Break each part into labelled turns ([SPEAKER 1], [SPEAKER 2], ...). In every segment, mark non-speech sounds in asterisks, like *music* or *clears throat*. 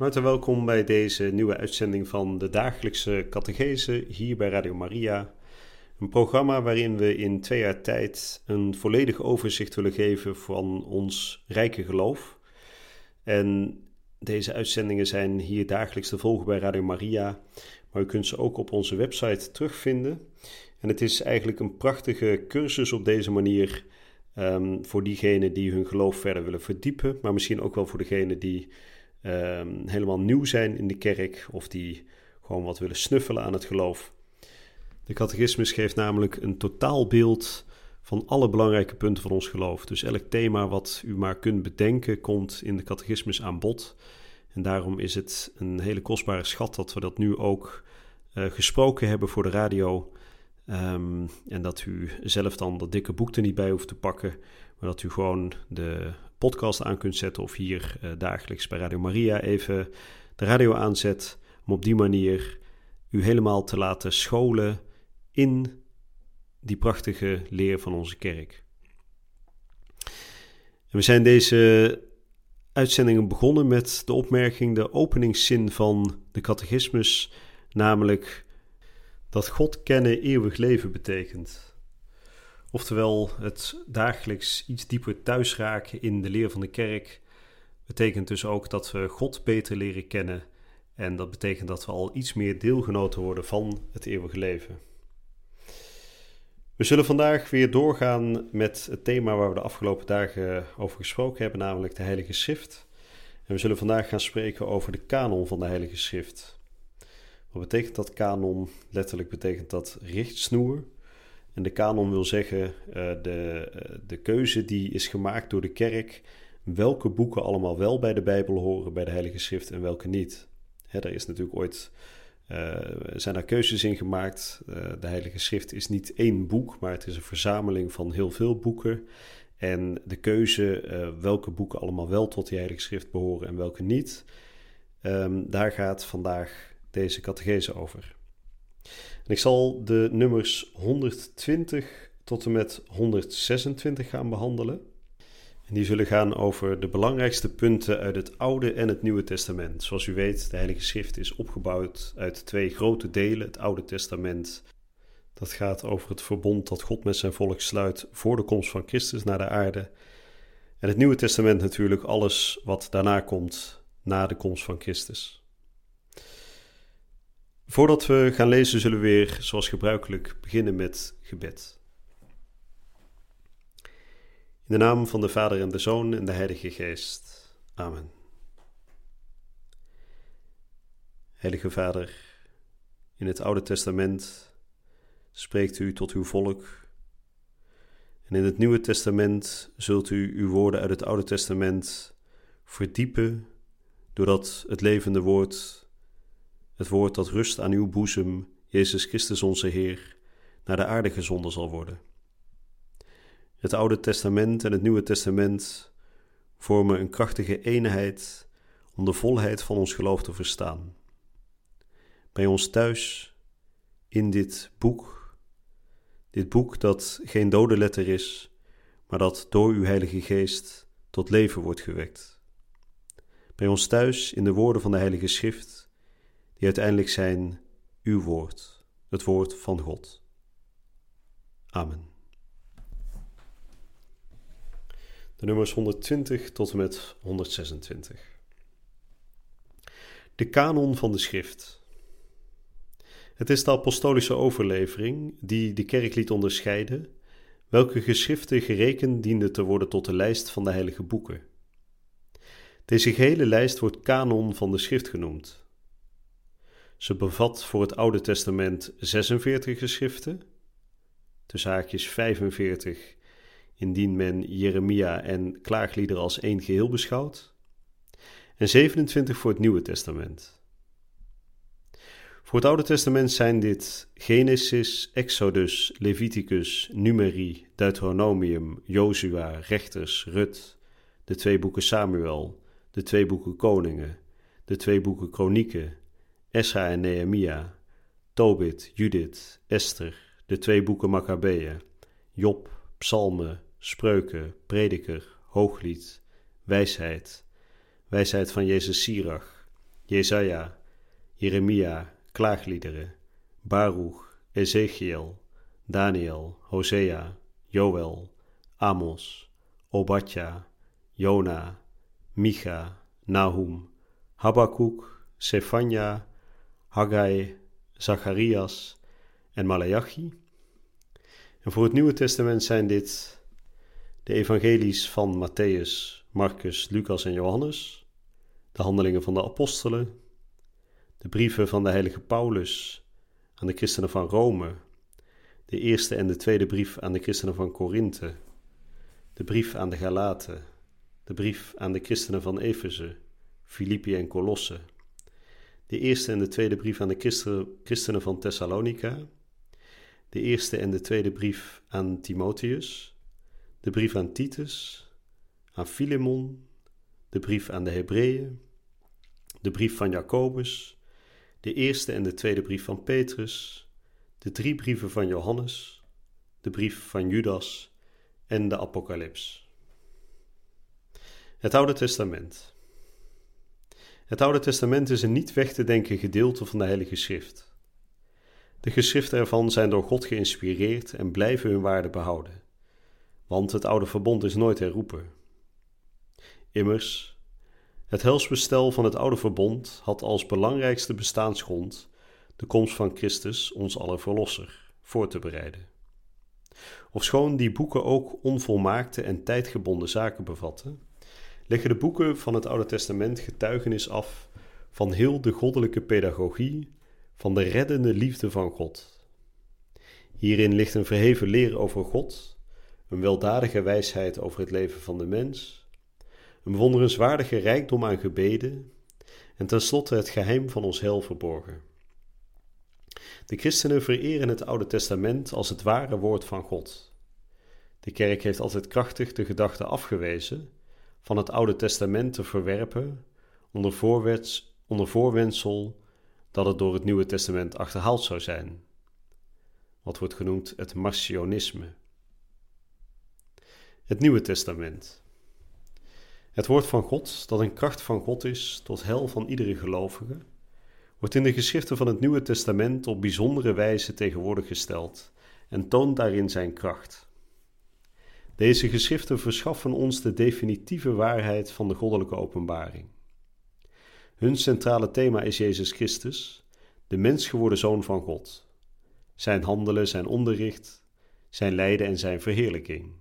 [SPEAKER 1] Van harte welkom bij deze nieuwe uitzending van de dagelijkse catechese hier bij Radio Maria. Een programma waarin we in twee jaar tijd een volledig overzicht willen geven van ons rijke geloof. En deze uitzendingen zijn hier dagelijks te volgen bij Radio Maria, maar u kunt ze ook op onze website terugvinden. En het is eigenlijk een prachtige cursus op deze manier um, voor diegenen die hun geloof verder willen verdiepen, maar misschien ook wel voor degenen die um, helemaal nieuw zijn in de kerk of die gewoon wat willen snuffelen aan het geloof. De catechismus geeft namelijk een totaalbeeld van alle belangrijke punten van ons geloof. Dus elk thema wat u maar kunt bedenken, komt in de catechismus aan bod. En daarom is het een hele kostbare schat dat we dat nu ook uh, gesproken hebben voor de radio. Um, en dat u zelf dan dat dikke boek er niet bij hoeft te pakken, maar dat u gewoon de podcast aan kunt zetten of hier uh, dagelijks bij Radio Maria even de radio aanzet, om op die manier u helemaal te laten scholen in die prachtige leer van onze kerk. En we zijn deze uitzendingen begonnen met de opmerking, de openingszin van de catechismus, namelijk dat God kennen eeuwig leven betekent. Oftewel, het dagelijks iets dieper thuis raken in de leer van de kerk betekent dus ook dat we God beter leren kennen. En dat betekent dat we al iets meer deelgenoten worden van het eeuwige leven. We zullen vandaag weer doorgaan met het thema waar we de afgelopen dagen over gesproken hebben, namelijk de Heilige Schrift. En we zullen vandaag gaan spreken over de kanon van de Heilige Schrift. Wat betekent dat kanon? Letterlijk betekent dat richtsnoer. De kanon wil zeggen uh, de, uh, de keuze die is gemaakt door de kerk. Welke boeken allemaal wel bij de Bijbel horen, bij de Heilige Schrift en welke niet. Hè, er is natuurlijk ooit uh, zijn daar keuzes in gemaakt. de Heilige Schrift is niet één boek, maar het is een verzameling van heel veel boeken. En de keuze welke boeken allemaal wel tot die Heilige Schrift behoren en welke niet, um, daar gaat vandaag deze catechese over. Ik zal de nummers 120 tot en met 126 gaan behandelen. En die zullen gaan over de belangrijkste punten uit het Oude en het Nieuwe Testament. Zoals u weet, de Heilige Schrift is opgebouwd uit twee grote delen. Het Oude Testament, dat gaat over het verbond dat God met zijn volk sluit voor de komst van Christus naar de aarde. En het Nieuwe Testament natuurlijk alles wat daarna komt na de komst van Christus. Voordat we gaan lezen, zullen we weer, zoals gebruikelijk, beginnen met gebed. In de naam van de Vader en de Zoon en de Heilige Geest. Amen. Heilige Vader, in het Oude Testament spreekt u tot uw volk. En in het Nieuwe Testament zult u uw woorden uit het Oude Testament verdiepen, doordat het levende woord het woord dat rust aan uw boezem, Jezus Christus onze Heer, naar de aarde gezonden zal worden. Het Oude Testament en het Nieuwe Testament vormen een krachtige eenheid om de volheid van ons geloof te verstaan. Bij ons thuis, in dit boek, dit boek dat geen dode letter is, maar dat door uw Heilige Geest tot leven wordt gewekt. Bij ons thuis, in de woorden van de Heilige Schrift, die uiteindelijk zijn uw woord, het woord van God. Amen. De nummers 120 tot en met 126. De kanon van de schrift. Het is de apostolische overlevering die de kerk liet onderscheiden welke geschriften gerekend dienden te worden tot de lijst van de heilige boeken. Deze gehele lijst wordt kanon van de schrift genoemd. Ze bevat voor het Oude Testament 46 geschriften, tussen haakjes 45, indien men Jeremia en klaagliederen als één geheel beschouwt. en 27 voor het Nieuwe Testament. Voor het Oude Testament zijn dit Genesis, Exodus, Leviticus, Numeri, Deuteronomium, Jozua, Rechters, Rut, de twee boeken Samuel, de twee boeken Koningen, de twee boeken Kronieken, Esra en Nehemia, Tobit, Judith, Esther, de twee boeken Maccabeeën, Job, Psalmen, Spreuken, Prediker, Hooglied, Wijsheid, Wijsheid van Jezus Sirach, Jezaja, Jeremia, Klaagliederen, Baruch, Ezekiel, Daniel, Hosea, Joel, Amos, Obadja, Jona, Micha, Nahum, Habakkuk, Sefania, Haggai, Zacharias en Malachi. En voor het Nieuwe Testament zijn dit de evangelies van Matthäus, Marcus, Lucas en Johannes, de handelingen van de apostelen, de brieven van de heilige Paulus aan de christenen van Rome, de eerste en de tweede brief aan de christenen van Korinthe, de brief aan de Galaten, de brief aan de christenen van Efeze, Filippi en Colosse, de eerste en de tweede brief aan de christenen van Thessalonica, de eerste en de tweede brief aan Timotheus, de brief aan Titus, aan Filemon, de brief aan de Hebreeën, de brief van Jacobus, de eerste en de tweede brief van Petrus, de drie brieven van Johannes, de brief van Judas en de Apocalyps. Het Oude Testament. Het Oude Testament is een niet weg te denken gedeelte van de Heilige Schrift. De geschriften ervan zijn door God geïnspireerd en blijven hun waarde behouden, want het oude verbond is nooit herroepen. Immers, het helsbestel van het oude verbond had als belangrijkste bestaansgrond de komst van Christus, ons aller verlosser, voor te bereiden. Ofschoon die boeken ook onvolmaakte en tijdgebonden zaken bevatten, leggen de boeken van het Oude Testament getuigenis af van heel de goddelijke pedagogie, van de reddende liefde van God. Hierin ligt een verheven leer over God, een weldadige wijsheid over het leven van de mens, een wonderenswaardige rijkdom aan gebeden en tenslotte het geheim van ons hel verborgen. De christenen vereren het Oude Testament als het ware woord van God. De kerk heeft altijd krachtig de gedachte afgewezen van het Oude Testament te verwerpen onder, voorwets, onder voorwendsel dat het door het Nieuwe Testament achterhaald zou zijn. Wat wordt genoemd het Marcionisme. Het Nieuwe Testament. Het woord van God, dat een kracht van God is tot hel van iedere gelovige, wordt in de geschriften van het Nieuwe Testament op bijzondere wijze tegenwoordig gesteld en toont daarin zijn kracht. Deze geschriften verschaffen ons de definitieve waarheid van de goddelijke openbaring. Hun centrale thema is Jezus Christus, de mens geworden Zoon van God. Zijn handelen, zijn onderricht, zijn lijden en zijn verheerlijking.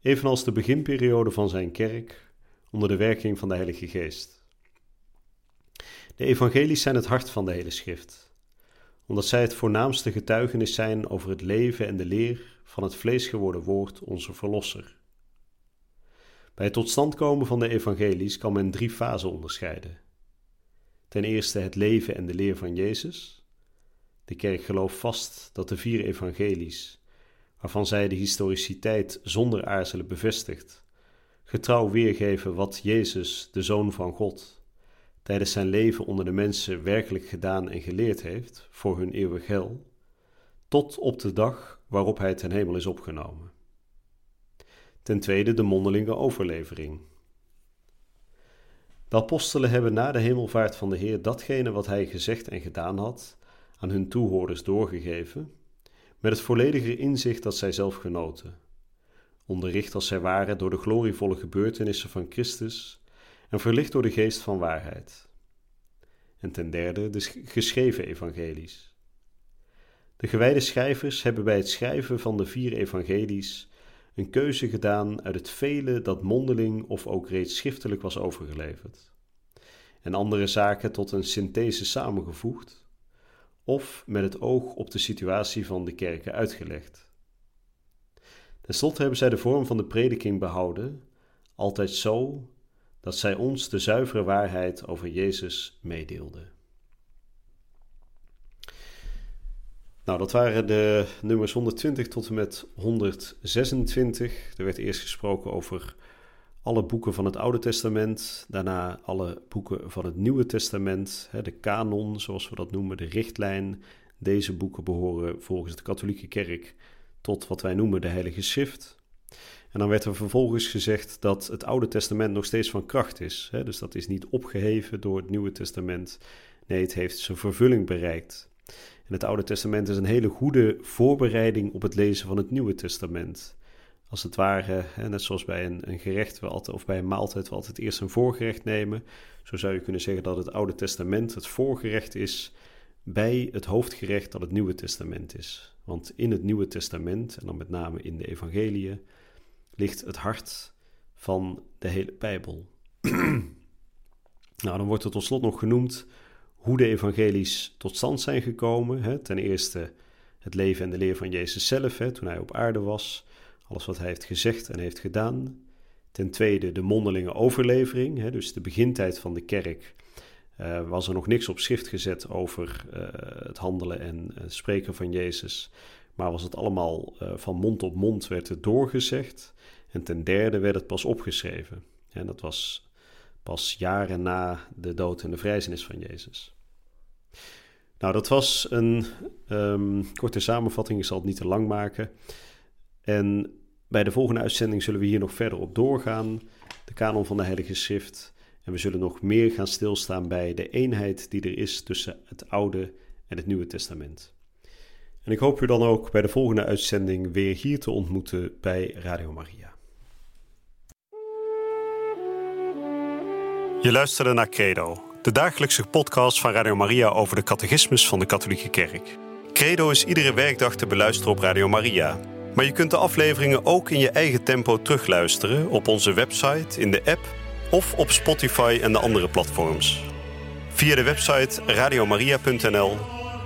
[SPEAKER 1] Evenals de beginperiode van zijn kerk onder de werking van de Heilige Geest. De evangelies zijn het hart van de hele schrift, omdat zij het voornaamste getuigenis zijn over het leven en de leer van het vlees geworden woord, onze Verlosser. Bij het tot stand komen van de evangelies kan men drie fasen onderscheiden. Ten eerste het leven en de leer van Jezus. De kerk gelooft vast dat de vier evangelies, waarvan zij de historiciteit zonder aarzelen bevestigt, getrouw weergeven wat Jezus, de Zoon van God, tijdens zijn leven onder de mensen werkelijk gedaan en geleerd heeft voor hun eeuwig hel, tot op de dag waarop hij ten hemel is opgenomen. Ten tweede de mondelinge overlevering. De apostelen hebben na de hemelvaart van de Heer datgene wat hij gezegd en gedaan had aan hun toehoorders doorgegeven, met het volledige inzicht dat zij zelf genoten, onderricht als zij waren door de glorievolle gebeurtenissen van Christus en verlicht door de geest van waarheid. En ten derde de geschreven evangelies. De gewijde schrijvers hebben bij het schrijven van de vier evangelies een keuze gedaan uit het vele dat mondeling of ook reeds schriftelijk was overgeleverd, en andere zaken tot een synthese samengevoegd, of met het oog op de situatie van de kerken uitgelegd. Ten slotte hebben zij de vorm van de prediking behouden, altijd zo dat zij ons de zuivere waarheid over Jezus meedeelde. Nou, dat waren de nummers 120 tot en met 126. Er werd eerst gesproken over alle boeken van het Oude Testament, daarna alle boeken van het Nieuwe Testament, de kanon, zoals we dat noemen, de richtlijn. Deze boeken behoren volgens de katholieke kerk tot wat wij noemen de Heilige Schrift. En dan werd er vervolgens gezegd dat het Oude Testament nog steeds van kracht is. Dus dat is niet opgeheven door het Nieuwe Testament. Nee, het heeft zijn vervulling bereikt. En het Oude Testament is een hele goede voorbereiding op het lezen van het Nieuwe Testament als het ware, hè, net zoals bij een, een gerecht we altijd, of bij een maaltijd we altijd eerst een voorgerecht nemen. Zo zou je kunnen zeggen dat het Oude Testament het voorgerecht is bij het hoofdgerecht dat het Nieuwe Testament is. Want in het Nieuwe Testament, en dan met name in de Evangeliën, ligt het hart van de hele Bijbel. *clears throat* nou, dan wordt er tot slot nog genoemd hoe de evangelies tot stand zijn gekomen. Hè. Ten eerste het leven en de leer van Jezus zelf, hè, toen hij op aarde was alles wat hij heeft gezegd en heeft gedaan. Ten tweede de mondelinge overlevering, hè, dus de begintijd van de kerk. Uh, was er nog niks op schrift gezet over uh, het handelen en spreken van Jezus, maar was het allemaal van mond op mond werd het doorgezegd. En ten derde werd het pas opgeschreven. En dat was pas jaren na de dood en de vrijzenis van Jezus. Nou, dat was een um, korte samenvatting, ik zal het niet te lang maken. En bij de volgende uitzending zullen we hier nog verder op doorgaan, de kanon van de Heilige Schrift. En we zullen nog meer gaan stilstaan bij de eenheid die er is tussen het Oude en het Nieuwe Testament. En ik hoop u dan ook bij de volgende uitzending weer hier te ontmoeten bij Radio Maria. Je luisterde naar Credo, de dagelijkse podcast van Radio Maria over de catechismus van de Katholieke Kerk. Credo is iedere werkdag te beluisteren op Radio Maria. Maar je kunt de afleveringen ook in je eigen tempo terugluisteren op onze website, in de app of op Spotify en de andere platforms. Via de website radiomaria.nl